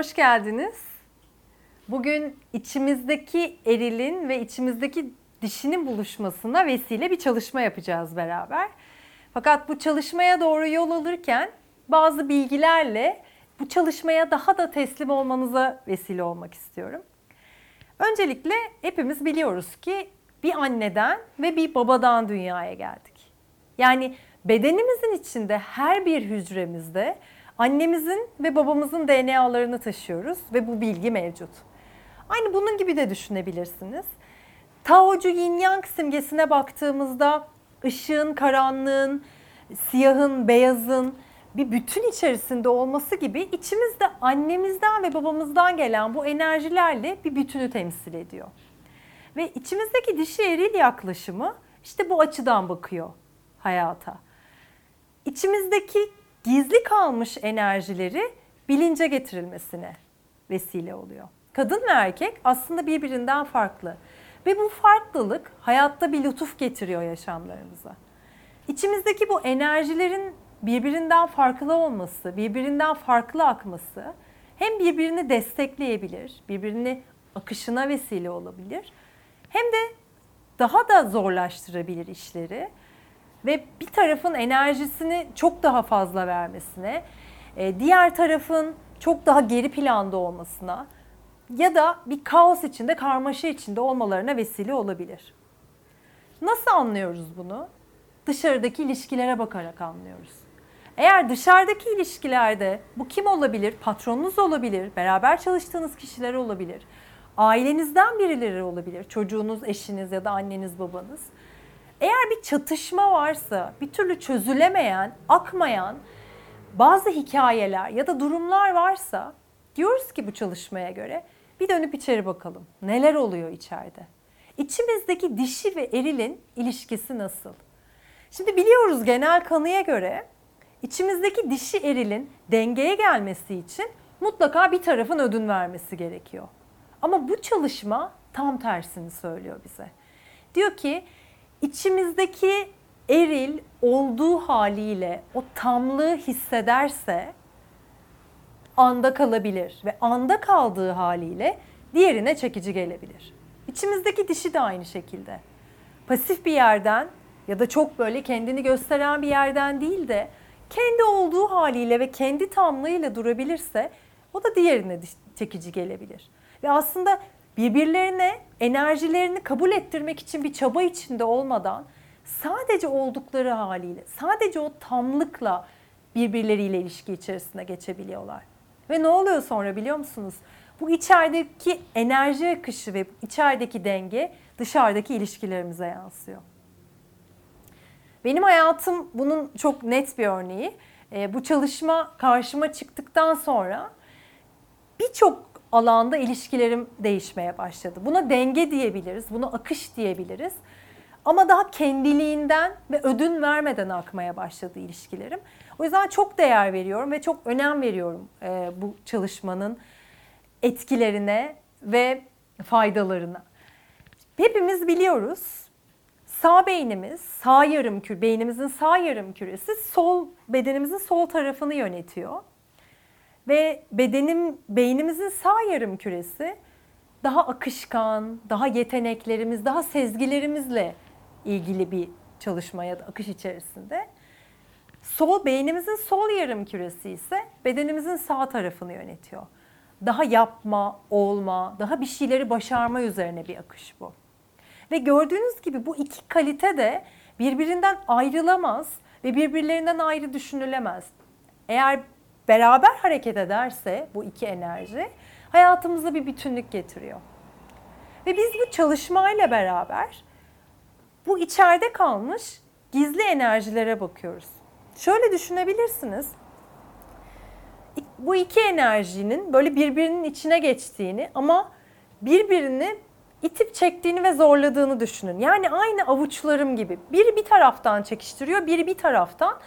Hoş geldiniz. Bugün içimizdeki erilin ve içimizdeki dişinin buluşmasına vesile bir çalışma yapacağız beraber. Fakat bu çalışmaya doğru yol alırken bazı bilgilerle bu çalışmaya daha da teslim olmanıza vesile olmak istiyorum. Öncelikle hepimiz biliyoruz ki bir anneden ve bir babadan dünyaya geldik. Yani bedenimizin içinde her bir hücremizde annemizin ve babamızın DNA'larını taşıyoruz ve bu bilgi mevcut. Aynı bunun gibi de düşünebilirsiniz. Taocu Yin Yang simgesine baktığımızda ışığın, karanlığın, siyahın, beyazın bir bütün içerisinde olması gibi içimizde annemizden ve babamızdan gelen bu enerjilerle bir bütünü temsil ediyor. Ve içimizdeki dişi eril yaklaşımı işte bu açıdan bakıyor hayata. İçimizdeki gizli kalmış enerjileri bilince getirilmesine vesile oluyor. Kadın ve erkek aslında birbirinden farklı. Ve bu farklılık hayatta bir lütuf getiriyor yaşamlarımıza. İçimizdeki bu enerjilerin birbirinden farklı olması, birbirinden farklı akması hem birbirini destekleyebilir, birbirini akışına vesile olabilir. Hem de daha da zorlaştırabilir işleri ve bir tarafın enerjisini çok daha fazla vermesine, e, diğer tarafın çok daha geri planda olmasına ya da bir kaos içinde, karmaşa içinde olmalarına vesile olabilir. Nasıl anlıyoruz bunu? Dışarıdaki ilişkilere bakarak anlıyoruz. Eğer dışarıdaki ilişkilerde bu kim olabilir? Patronunuz olabilir, beraber çalıştığınız kişiler olabilir. Ailenizden birileri olabilir, çocuğunuz, eşiniz ya da anneniz, babanız. Eğer bir çatışma varsa, bir türlü çözülemeyen, akmayan bazı hikayeler ya da durumlar varsa diyoruz ki bu çalışmaya göre bir dönüp içeri bakalım. Neler oluyor içeride? İçimizdeki dişi ve erilin ilişkisi nasıl? Şimdi biliyoruz genel kanıya göre içimizdeki dişi erilin dengeye gelmesi için mutlaka bir tarafın ödün vermesi gerekiyor. Ama bu çalışma tam tersini söylüyor bize. Diyor ki içimizdeki eril olduğu haliyle o tamlığı hissederse anda kalabilir ve anda kaldığı haliyle diğerine çekici gelebilir. İçimizdeki dişi de aynı şekilde. Pasif bir yerden ya da çok böyle kendini gösteren bir yerden değil de kendi olduğu haliyle ve kendi tamlığıyla durabilirse o da diğerine çekici gelebilir. Ve aslında birbirlerine enerjilerini kabul ettirmek için bir çaba içinde olmadan sadece oldukları haliyle, sadece o tamlıkla birbirleriyle ilişki içerisine geçebiliyorlar. Ve ne oluyor sonra biliyor musunuz? Bu içerideki enerji akışı ve içerideki denge dışarıdaki ilişkilerimize yansıyor. Benim hayatım bunun çok net bir örneği. E, bu çalışma karşıma çıktıktan sonra birçok alanda ilişkilerim değişmeye başladı. Buna denge diyebiliriz, buna akış diyebiliriz. Ama daha kendiliğinden ve ödün vermeden akmaya başladı ilişkilerim. O yüzden çok değer veriyorum ve çok önem veriyorum e, bu çalışmanın etkilerine ve faydalarına. Hepimiz biliyoruz sağ beynimiz, sağ yarım kür, beynimizin sağ yarım küresi sol bedenimizin sol tarafını yönetiyor. Ve bedenim, beynimizin sağ yarım küresi daha akışkan, daha yeteneklerimiz, daha sezgilerimizle ilgili bir çalışma ya da akış içerisinde. Sol beynimizin sol yarım küresi ise bedenimizin sağ tarafını yönetiyor. Daha yapma, olma, daha bir şeyleri başarma üzerine bir akış bu. Ve gördüğünüz gibi bu iki kalite de birbirinden ayrılamaz ve birbirlerinden ayrı düşünülemez. Eğer beraber hareket ederse bu iki enerji hayatımıza bir bütünlük getiriyor. Ve biz bu çalışmayla beraber bu içeride kalmış gizli enerjilere bakıyoruz. Şöyle düşünebilirsiniz. Bu iki enerjinin böyle birbirinin içine geçtiğini ama birbirini itip çektiğini ve zorladığını düşünün. Yani aynı avuçlarım gibi. Biri bir taraftan çekiştiriyor, biri bir taraftan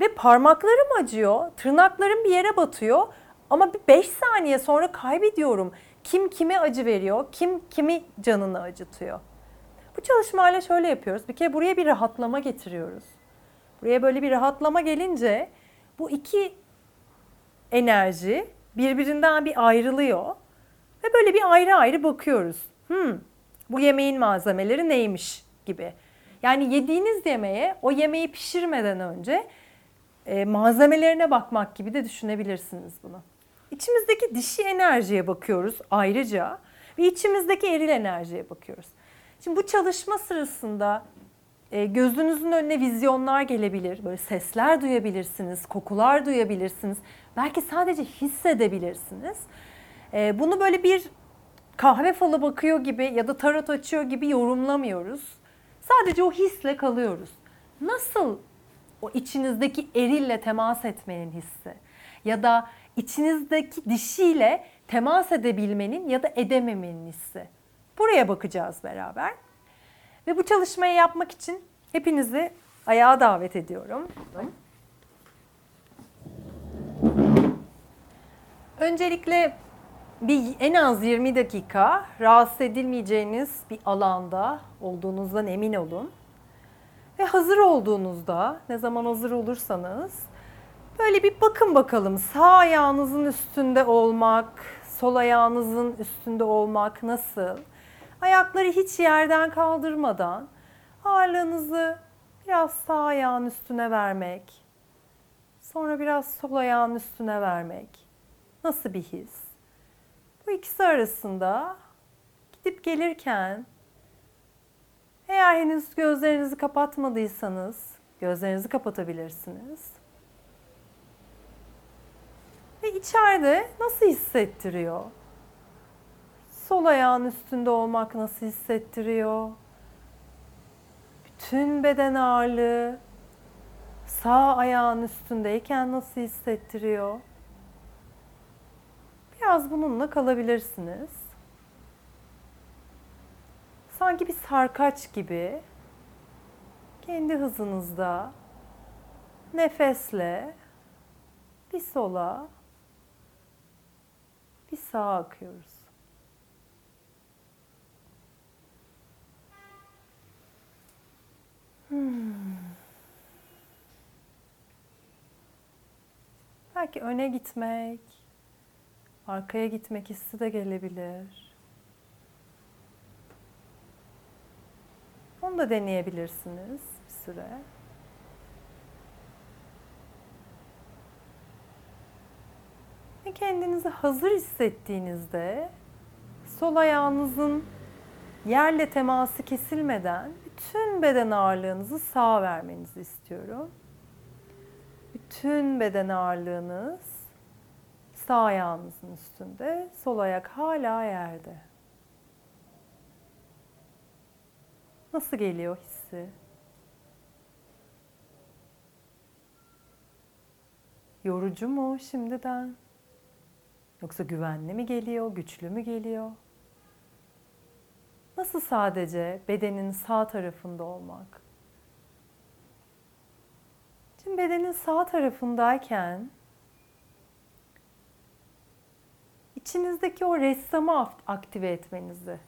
ve parmaklarım acıyor, tırnaklarım bir yere batıyor ama bir 5 saniye sonra kaybediyorum. Kim kime acı veriyor, kim kimi canını acıtıyor. Bu çalışmayla şöyle yapıyoruz. Bir kere buraya bir rahatlama getiriyoruz. Buraya böyle bir rahatlama gelince bu iki enerji birbirinden bir ayrılıyor. Ve böyle bir ayrı ayrı bakıyoruz. Hmm, bu yemeğin malzemeleri neymiş gibi. Yani yediğiniz yemeğe o yemeği pişirmeden önce e, malzemelerine bakmak gibi de düşünebilirsiniz bunu. İçimizdeki dişi enerjiye bakıyoruz ayrıca ve içimizdeki eril enerjiye bakıyoruz. Şimdi bu çalışma sırasında e, gözünüzün önüne vizyonlar gelebilir, böyle sesler duyabilirsiniz, kokular duyabilirsiniz, belki sadece hissedebilirsiniz. E, bunu böyle bir kahve falı bakıyor gibi ya da tarot açıyor gibi yorumlamıyoruz. Sadece o hisle kalıyoruz. Nasıl o içinizdeki erille temas etmenin hissi ya da içinizdeki dişiyle temas edebilmenin ya da edememenin hissi. Buraya bakacağız beraber. Ve bu çalışmayı yapmak için hepinizi ayağa davet ediyorum. Öncelikle bir en az 20 dakika rahatsız edilmeyeceğiniz bir alanda olduğunuzdan emin olun. Ve hazır olduğunuzda, ne zaman hazır olursanız böyle bir bakın bakalım sağ ayağınızın üstünde olmak, sol ayağınızın üstünde olmak nasıl? Ayakları hiç yerden kaldırmadan ağırlığınızı biraz sağ ayağın üstüne vermek. Sonra biraz sol ayağın üstüne vermek. Nasıl bir his? Bu ikisi arasında gidip gelirken eğer henüz gözlerinizi kapatmadıysanız gözlerinizi kapatabilirsiniz. Ve içeride nasıl hissettiriyor? Sol ayağın üstünde olmak nasıl hissettiriyor? Bütün beden ağırlığı sağ ayağın üstündeyken nasıl hissettiriyor? Biraz bununla kalabilirsiniz. Sanki bir sarkaç gibi kendi hızınızda nefesle bir sola bir sağa akıyoruz. Hmm. Belki öne gitmek, arkaya gitmek hissi de gelebilir. Onu da deneyebilirsiniz bir süre. Ve kendinizi hazır hissettiğinizde sol ayağınızın yerle teması kesilmeden bütün beden ağırlığınızı sağa vermenizi istiyorum. Bütün beden ağırlığınız sağ ayağınızın üstünde, sol ayak hala yerde. Nasıl geliyor hissi? Yorucu mu şimdiden? Yoksa güvenli mi geliyor, güçlü mü geliyor? Nasıl sadece bedenin sağ tarafında olmak? Şimdi bedenin sağ tarafındayken içinizdeki o ressamı aktive etmenizi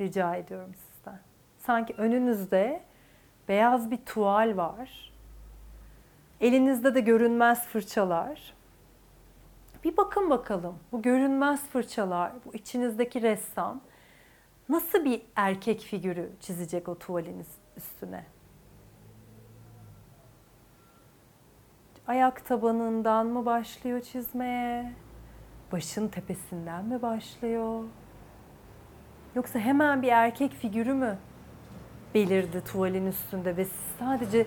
rica ediyorum sizden. Sanki önünüzde beyaz bir tuval var. Elinizde de görünmez fırçalar. Bir bakın bakalım bu görünmez fırçalar, bu içinizdeki ressam nasıl bir erkek figürü çizecek o tuvaliniz üstüne? Ayak tabanından mı başlıyor çizmeye? Başın tepesinden mi başlıyor? Yoksa hemen bir erkek figürü mü belirdi tuvalin üstünde ve siz sadece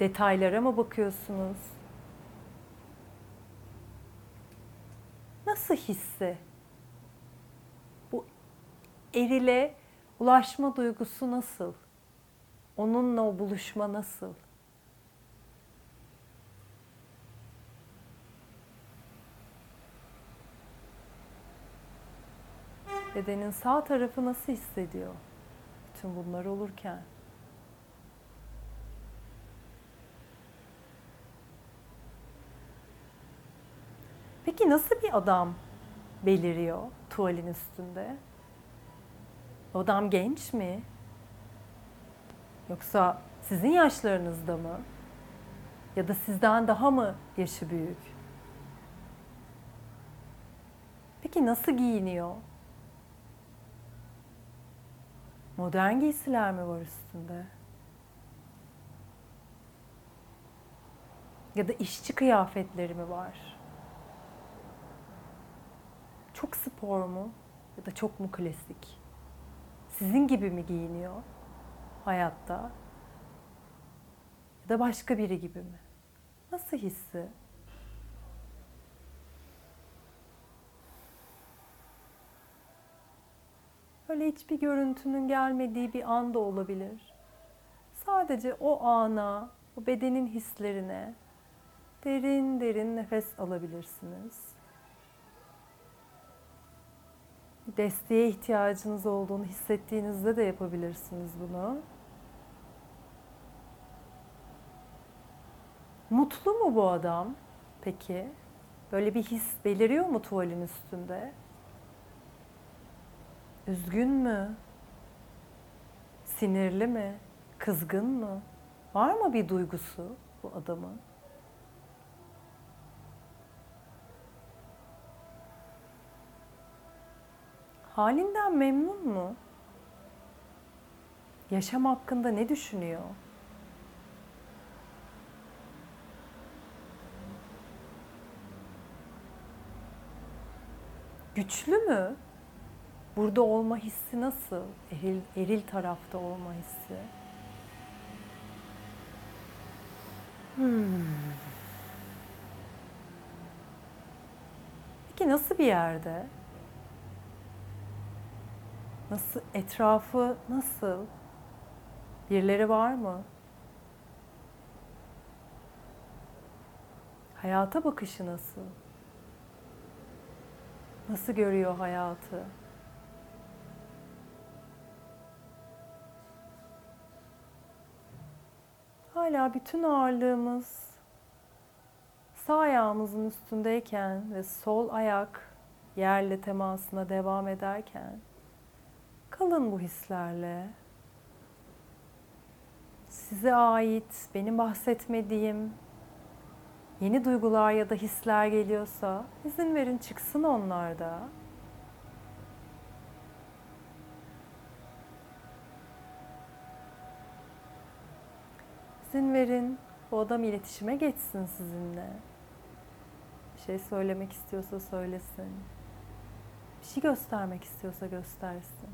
detaylara mı bakıyorsunuz? Nasıl hissi? Bu erile ulaşma duygusu nasıl? Onunla o buluşma nasıl? Bedenin sağ tarafı nasıl hissediyor? Bütün bunlar olurken. Peki nasıl bir adam beliriyor tuvalin üstünde? Adam genç mi? Yoksa sizin yaşlarınızda mı? Ya da sizden daha mı yaşı büyük? Peki nasıl giyiniyor? Modern giysiler mi var üstünde? Ya da işçi kıyafetleri mi var? Çok spor mu? Ya da çok mu klasik? Sizin gibi mi giyiniyor hayatta? Ya da başka biri gibi mi? Nasıl hissi? Öyle hiçbir görüntünün gelmediği bir an da olabilir. Sadece o ana, o bedenin hislerine derin derin nefes alabilirsiniz. Desteğe ihtiyacınız olduğunu hissettiğinizde de yapabilirsiniz bunu. Mutlu mu bu adam peki? Böyle bir his beliriyor mu tuvalin üstünde? Üzgün mü? Sinirli mi? Kızgın mı? Var mı bir duygusu bu adamın? Halinden memnun mu? Yaşam hakkında ne düşünüyor? Güçlü mü? Burada olma hissi nasıl? Eril, eril tarafta olma hissi. Hmm. Peki nasıl bir yerde? Nasıl etrafı nasıl? Birileri var mı? Hayata bakışı nasıl? Nasıl görüyor hayatı? Hala bütün ağırlığımız sağ ayağımızın üstündeyken ve sol ayak yerle temasına devam ederken kalın bu hislerle. Size ait, benim bahsetmediğim yeni duygular ya da hisler geliyorsa izin verin çıksın onlar İzin verin bu adam iletişime geçsin sizinle. Bir şey söylemek istiyorsa söylesin. Bir şey göstermek istiyorsa göstersin.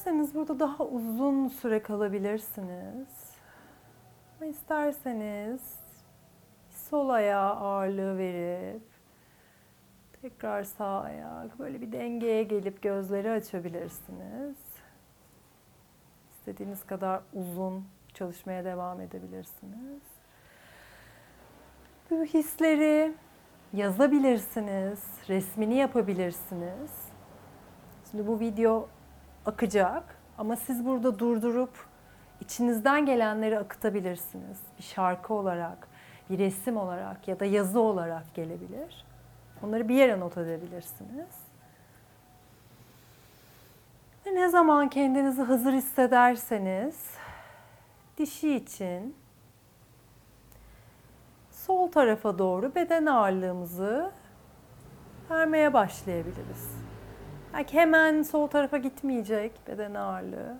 İsterseniz burada daha uzun süre kalabilirsiniz. Ama isterseniz sol ayağa ağırlığı verip tekrar sağ ayak böyle bir dengeye gelip gözleri açabilirsiniz. İstediğiniz kadar uzun çalışmaya devam edebilirsiniz. Bu hisleri yazabilirsiniz, resmini yapabilirsiniz. Şimdi bu video akacak ama siz burada durdurup içinizden gelenleri akıtabilirsiniz. Bir şarkı olarak, bir resim olarak ya da yazı olarak gelebilir. Onları bir yere not edebilirsiniz. Ve ne zaman kendinizi hazır hissederseniz dişi için sol tarafa doğru beden ağırlığımızı vermeye başlayabiliriz. Belki hemen sol tarafa gitmeyecek beden ağırlığı.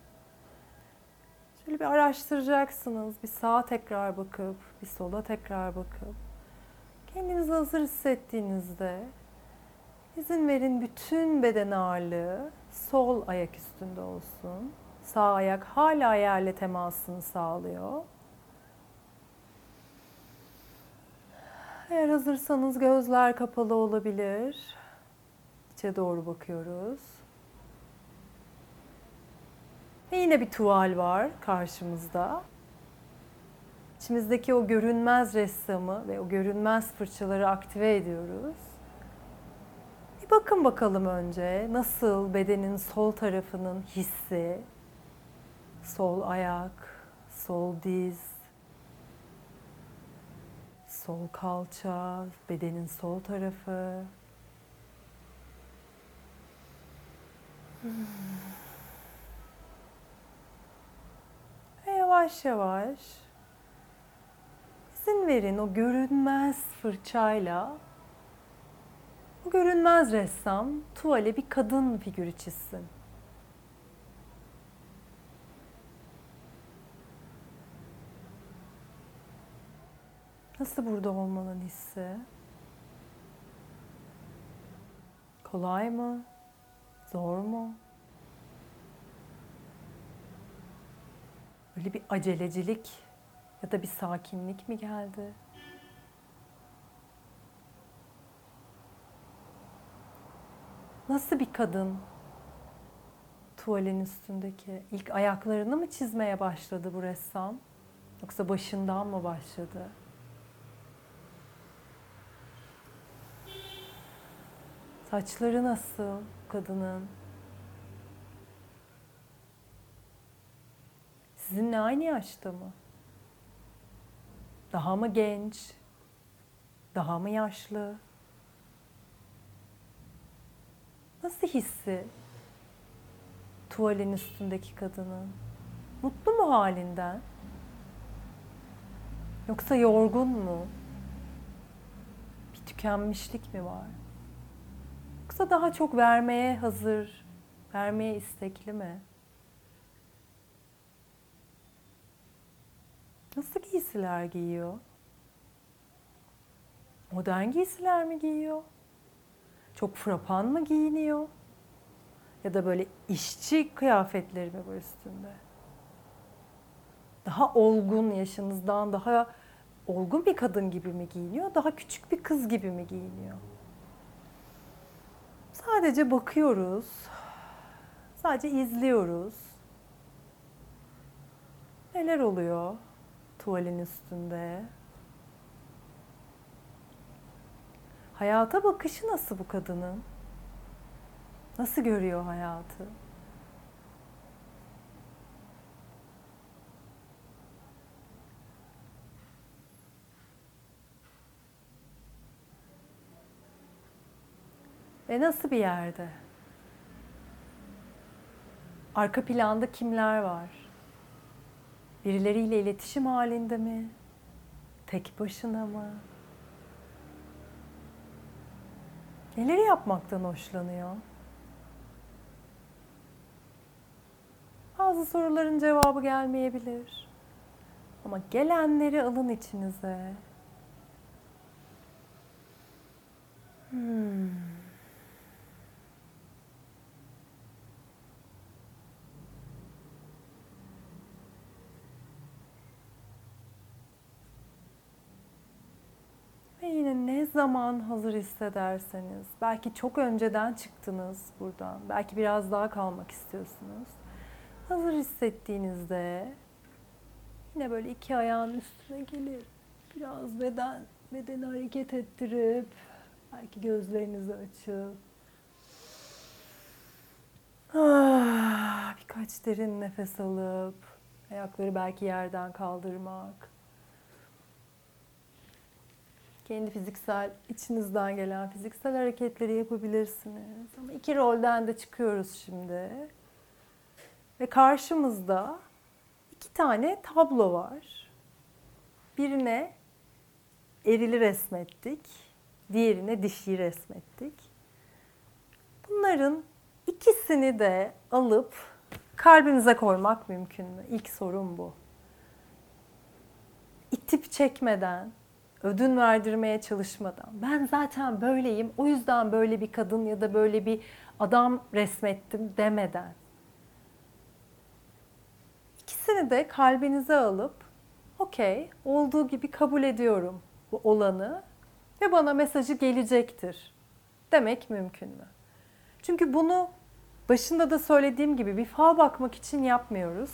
Şöyle bir araştıracaksınız. Bir sağa tekrar bakıp, bir sola tekrar bakıp. Kendinizi hazır hissettiğinizde izin verin bütün beden ağırlığı sol ayak üstünde olsun. Sağ ayak hala yerle temasını sağlıyor. Eğer hazırsanız gözler kapalı olabilir. İçe doğru bakıyoruz. Ve yine bir tuval var karşımızda. İçimizdeki o görünmez ressamı ve o görünmez fırçaları aktive ediyoruz. Bir bakın bakalım önce nasıl bedenin sol tarafının hissi, sol ayak, sol diz, sol kalça, bedenin sol tarafı. Ve yavaş yavaş izin verin o görünmez fırçayla o görünmez ressam tuvale bir kadın figürü çizsin. Nasıl burada olmanın hissi? Kolay mı? Zor mu? Böyle bir acelecilik ya da bir sakinlik mi geldi? Nasıl bir kadın tuvalin üstündeki? İlk ayaklarını mı çizmeye başladı bu ressam? Yoksa başından mı başladı? Saçları nasıl kadının? Sizinle aynı yaşta mı? Daha mı genç? Daha mı yaşlı? Nasıl hissi tuvalin üstündeki kadının? Mutlu mu halinden? Yoksa yorgun mu? Bir tükenmişlik mi var? Yoksa daha çok vermeye hazır, vermeye istekli mi? Nasıl giysiler giyiyor? Modern giysiler mi giyiyor? Çok frapan mı giyiniyor? Ya da böyle işçi kıyafetleri mi var üstünde? Daha olgun yaşınızdan daha olgun bir kadın gibi mi giyiniyor? Daha küçük bir kız gibi mi giyiniyor? Sadece bakıyoruz. Sadece izliyoruz. Neler oluyor tuvalin üstünde? Hayata bakışı nasıl bu kadının? Nasıl görüyor hayatı? Ve nasıl bir yerde? Arka planda kimler var? Birileriyle iletişim halinde mi? Tek başına mı? Neleri yapmaktan hoşlanıyor? Bazı soruların cevabı gelmeyebilir. Ama gelenleri alın içinize. Hmm. Ve yine ne zaman hazır hissederseniz, belki çok önceden çıktınız buradan, belki biraz daha kalmak istiyorsunuz. Hazır hissettiğinizde yine böyle iki ayağın üstüne gelip biraz beden bedeni hareket ettirip belki gözlerinizi açıp. Ah, birkaç derin nefes alıp ayakları belki yerden kaldırmak kendi fiziksel, içinizden gelen fiziksel hareketleri yapabilirsiniz. Ama iki rolden de çıkıyoruz şimdi. Ve karşımızda iki tane tablo var. Birine erili resmettik, diğerine dişiyi resmettik. Bunların ikisini de alıp kalbimize koymak mümkün mü? İlk sorun bu. İtip çekmeden, ödün verdirmeye çalışmadan ben zaten böyleyim o yüzden böyle bir kadın ya da böyle bir adam resmettim demeden ikisini de kalbinize alıp okey olduğu gibi kabul ediyorum bu olanı ve bana mesajı gelecektir demek mümkün mü? Çünkü bunu başında da söylediğim gibi bir fal bakmak için yapmıyoruz.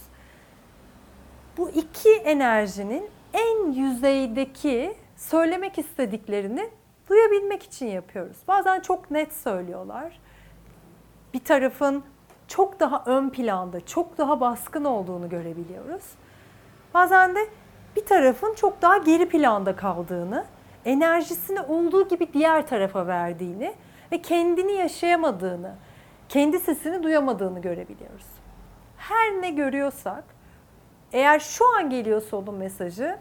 Bu iki enerjinin en yüzeydeki söylemek istediklerini duyabilmek için yapıyoruz. Bazen çok net söylüyorlar. Bir tarafın çok daha ön planda, çok daha baskın olduğunu görebiliyoruz. Bazen de bir tarafın çok daha geri planda kaldığını, enerjisini olduğu gibi diğer tarafa verdiğini ve kendini yaşayamadığını, kendi sesini duyamadığını görebiliyoruz. Her ne görüyorsak, eğer şu an geliyorsa onun mesajı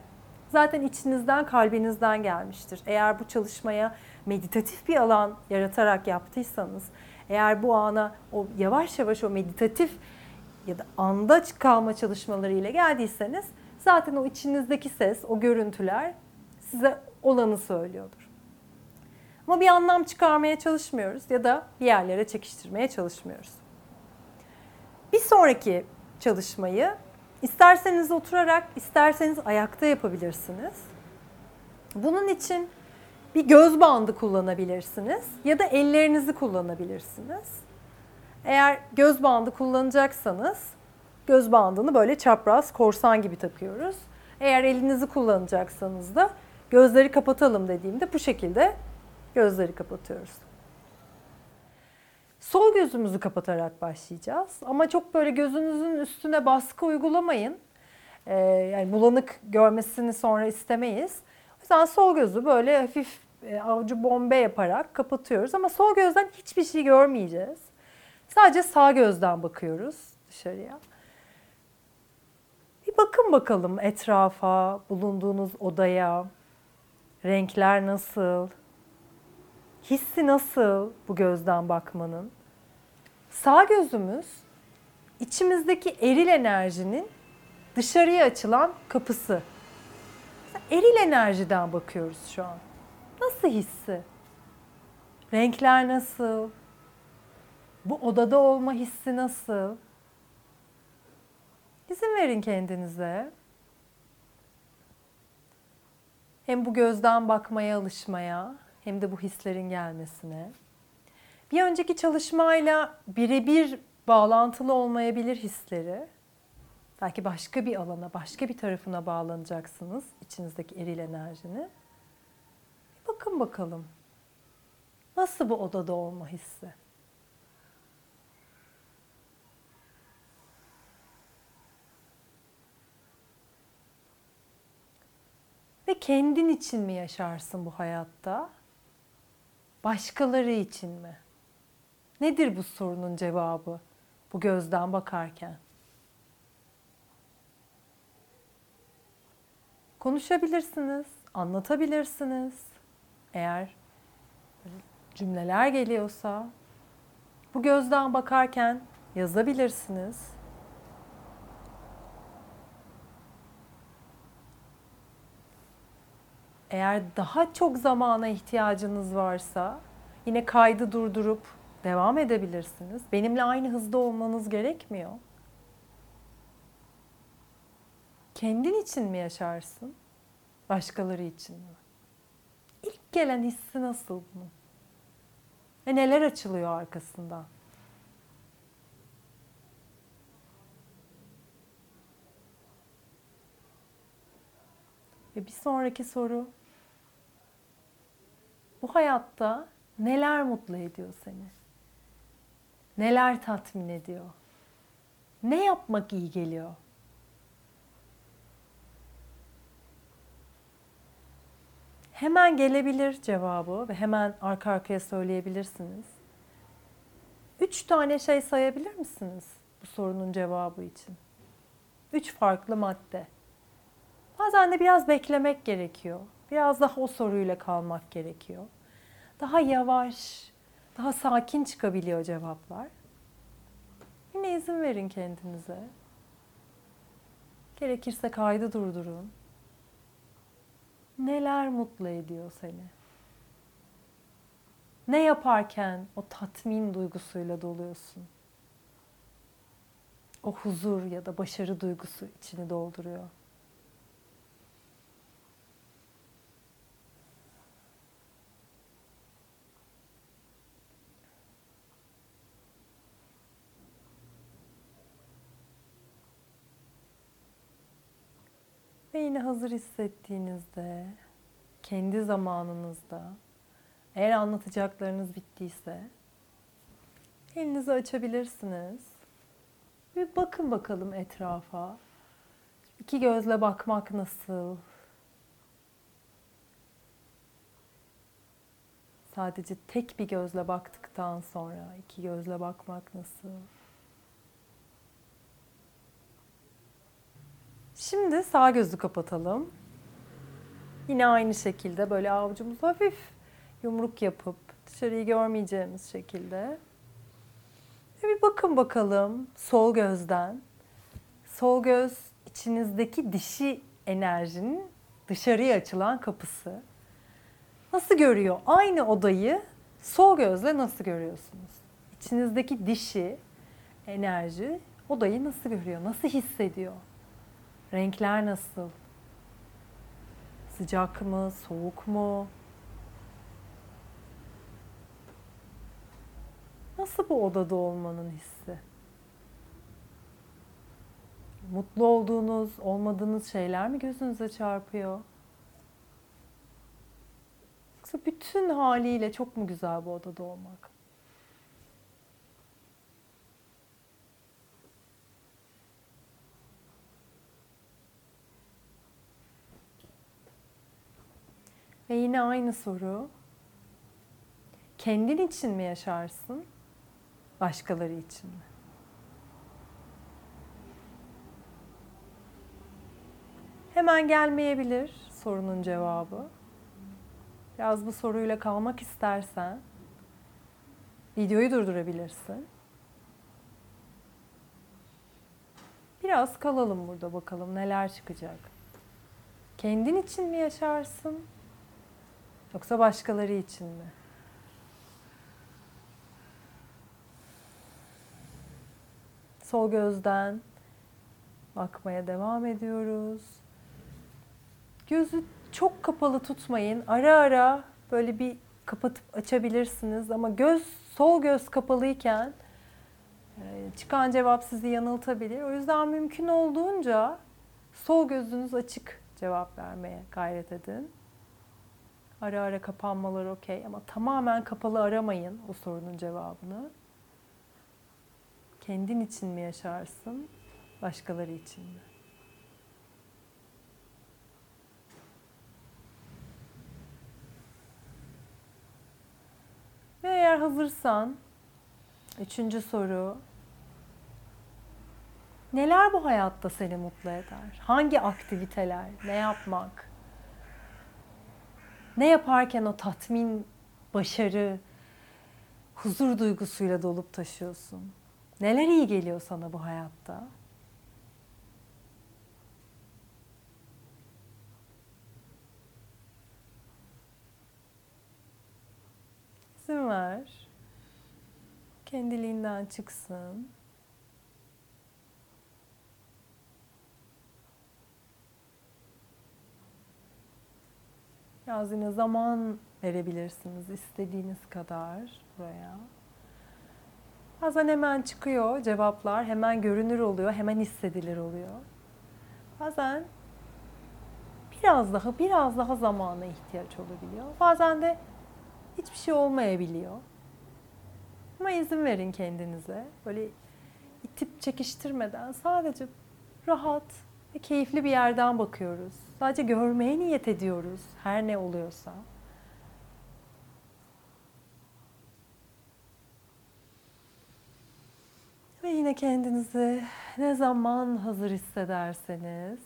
zaten içinizden, kalbinizden gelmiştir. Eğer bu çalışmaya meditatif bir alan yaratarak yaptıysanız, eğer bu ana o yavaş yavaş o meditatif ya da anda kalma çalışmaları ile geldiyseniz zaten o içinizdeki ses, o görüntüler size olanı söylüyordur. Ama bir anlam çıkarmaya çalışmıyoruz ya da bir yerlere çekiştirmeye çalışmıyoruz. Bir sonraki çalışmayı isterseniz oturarak, isterseniz ayakta yapabilirsiniz. Bunun için bir göz bandı kullanabilirsiniz ya da ellerinizi kullanabilirsiniz. Eğer göz bandı kullanacaksanız göz bandını böyle çapraz korsan gibi takıyoruz. Eğer elinizi kullanacaksanız da gözleri kapatalım dediğimde bu şekilde gözleri kapatıyoruz. Sol gözümüzü kapatarak başlayacağız. Ama çok böyle gözünüzün üstüne baskı uygulamayın. Ee, yani bulanık görmesini sonra istemeyiz. O yüzden sol gözü böyle hafif e, avucu bombe yaparak kapatıyoruz. Ama sol gözden hiçbir şey görmeyeceğiz. Sadece sağ gözden bakıyoruz dışarıya. Bir bakın bakalım etrafa, bulunduğunuz odaya. Renkler nasıl? Hissi nasıl bu gözden bakmanın? Sağ gözümüz içimizdeki eril enerjinin dışarıya açılan kapısı. Eril enerjiden bakıyoruz şu an. Nasıl hissi? Renkler nasıl? Bu odada olma hissi nasıl? İzin verin kendinize. Hem bu gözden bakmaya alışmaya hem de bu hislerin gelmesine. Bir önceki çalışmayla birebir bağlantılı olmayabilir hisleri. Belki başka bir alana, başka bir tarafına bağlanacaksınız içinizdeki eril enerjini. Bakın bakalım. Nasıl bu odada olma hissi? Ve kendin için mi yaşarsın bu hayatta? Başkaları için mi? Nedir bu sorunun cevabı bu gözden bakarken? Konuşabilirsiniz, anlatabilirsiniz. Eğer cümleler geliyorsa bu gözden bakarken yazabilirsiniz. Eğer daha çok zamana ihtiyacınız varsa yine kaydı durdurup devam edebilirsiniz. Benimle aynı hızda olmanız gerekmiyor. Kendin için mi yaşarsın? Başkaları için mi? İlk gelen hissi nasıl bunun? Ve neler açılıyor arkasından? Ve bir sonraki soru. Bu hayatta neler mutlu ediyor seni? Neler tatmin ediyor? Ne yapmak iyi geliyor? Hemen gelebilir cevabı ve hemen arka arkaya söyleyebilirsiniz. Üç tane şey sayabilir misiniz bu sorunun cevabı için? Üç farklı madde. Bazen de biraz beklemek gerekiyor. Biraz daha o soruyla kalmak gerekiyor. Daha yavaş, daha sakin çıkabiliyor cevaplar. Yine izin verin kendinize. Gerekirse kaydı durdurun. Neler mutlu ediyor seni? Ne yaparken o tatmin duygusuyla doluyorsun? O huzur ya da başarı duygusu içini dolduruyor. Yine hazır hissettiğinizde, kendi zamanınızda, eğer anlatacaklarınız bittiyse, elinizi açabilirsiniz. Bir bakın bakalım etrafa. İki gözle bakmak nasıl? Sadece tek bir gözle baktıktan sonra iki gözle bakmak nasıl? Şimdi sağ gözü kapatalım. Yine aynı şekilde böyle avucumuzu hafif yumruk yapıp dışarıyı görmeyeceğimiz şekilde. Ve bir bakın bakalım sol gözden. Sol göz içinizdeki dişi enerjinin dışarıya açılan kapısı. Nasıl görüyor? Aynı odayı sol gözle nasıl görüyorsunuz? İçinizdeki dişi enerji odayı nasıl görüyor? Nasıl hissediyor? Renkler nasıl? Sıcak mı, soğuk mu? Nasıl bu odada olmanın hissi? Mutlu olduğunuz, olmadığınız şeyler mi gözünüze çarpıyor? Yoksa bütün haliyle çok mu güzel bu odada olmak? Ve yine aynı soru. Kendin için mi yaşarsın? Başkaları için mi? Hemen gelmeyebilir sorunun cevabı. Biraz bu soruyla kalmak istersen videoyu durdurabilirsin. Biraz kalalım burada bakalım neler çıkacak. Kendin için mi yaşarsın? Yoksa başkaları için mi? Sol gözden bakmaya devam ediyoruz. Gözü çok kapalı tutmayın. Ara ara böyle bir kapatıp açabilirsiniz ama göz sol göz kapalıyken e, çıkan cevap sizi yanıltabilir. O yüzden mümkün olduğunca sol gözünüz açık cevap vermeye gayret edin. Ara ara kapanmalar okey ama tamamen kapalı aramayın o sorunun cevabını. Kendin için mi yaşarsın, başkaları için mi? Ve eğer hazırsan, üçüncü soru. Neler bu hayatta seni mutlu eder? Hangi aktiviteler, ne yapmak? Ne yaparken o tatmin, başarı, huzur duygusuyla dolup taşıyorsun? Neler iyi geliyor sana bu hayatta? İzin ver. Kendiliğinden çıksın. Biraz zaman verebilirsiniz istediğiniz kadar buraya. Bazen hemen çıkıyor cevaplar, hemen görünür oluyor, hemen hissedilir oluyor. Bazen biraz daha, biraz daha zamana ihtiyaç olabiliyor. Bazen de hiçbir şey olmayabiliyor. Ama izin verin kendinize. Böyle itip çekiştirmeden sadece rahat ve keyifli bir yerden bakıyoruz. Sadece görmeye niyet ediyoruz her ne oluyorsa. Ve yine kendinizi ne zaman hazır hissederseniz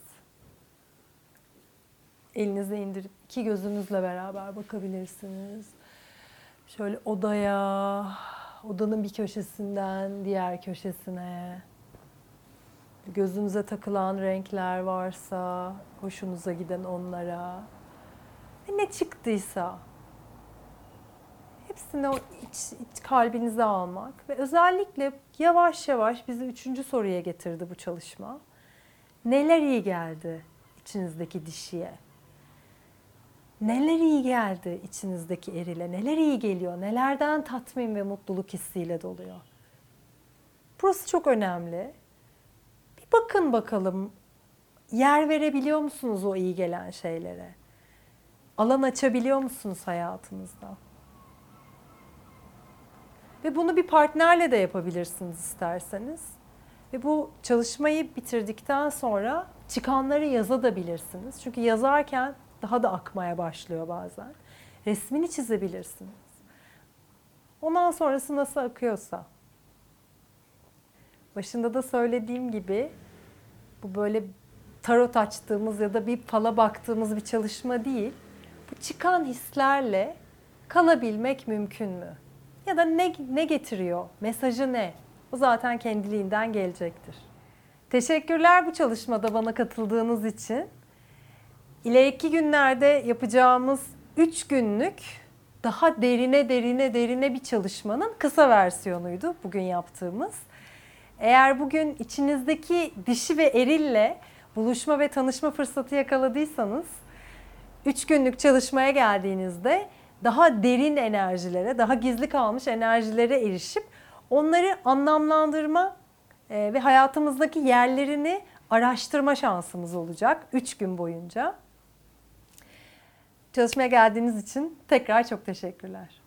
elinizi indirip iki gözünüzle beraber bakabilirsiniz. Şöyle odaya, odanın bir köşesinden diğer köşesine. Gözünüze takılan renkler varsa, hoşunuza giden onlara. Ve ne çıktıysa hepsini o iç, iç kalbinize almak ve özellikle yavaş yavaş bizi üçüncü soruya getirdi bu çalışma. Neler iyi geldi içinizdeki dişiye? Neler iyi geldi içinizdeki erile? Neler iyi geliyor? Nelerden tatmin ve mutluluk hissiyle doluyor? Burası çok önemli. Bakın bakalım yer verebiliyor musunuz o iyi gelen şeylere? Alan açabiliyor musunuz hayatınızda? Ve bunu bir partnerle de yapabilirsiniz isterseniz. Ve bu çalışmayı bitirdikten sonra Çıkanları yazabilirsiniz. Çünkü yazarken daha da akmaya başlıyor bazen. Resmini çizebilirsiniz. Ondan sonrası nasıl akıyorsa. Başında da söylediğim gibi bu böyle tarot açtığımız ya da bir fala baktığımız bir çalışma değil. Bu çıkan hislerle kalabilmek mümkün mü? Ya da ne, ne getiriyor? Mesajı ne? O zaten kendiliğinden gelecektir. Teşekkürler bu çalışmada bana katıldığınız için. İleriki günlerde yapacağımız 3 günlük daha derine derine derine bir çalışmanın kısa versiyonuydu bugün yaptığımız. Eğer bugün içinizdeki dişi ve erille buluşma ve tanışma fırsatı yakaladıysanız 3 günlük çalışmaya geldiğinizde daha derin enerjilere, daha gizli kalmış enerjilere erişip onları anlamlandırma e, ve hayatımızdaki yerlerini araştırma şansımız olacak 3 gün boyunca. Çalışmaya geldiğiniz için tekrar çok teşekkürler.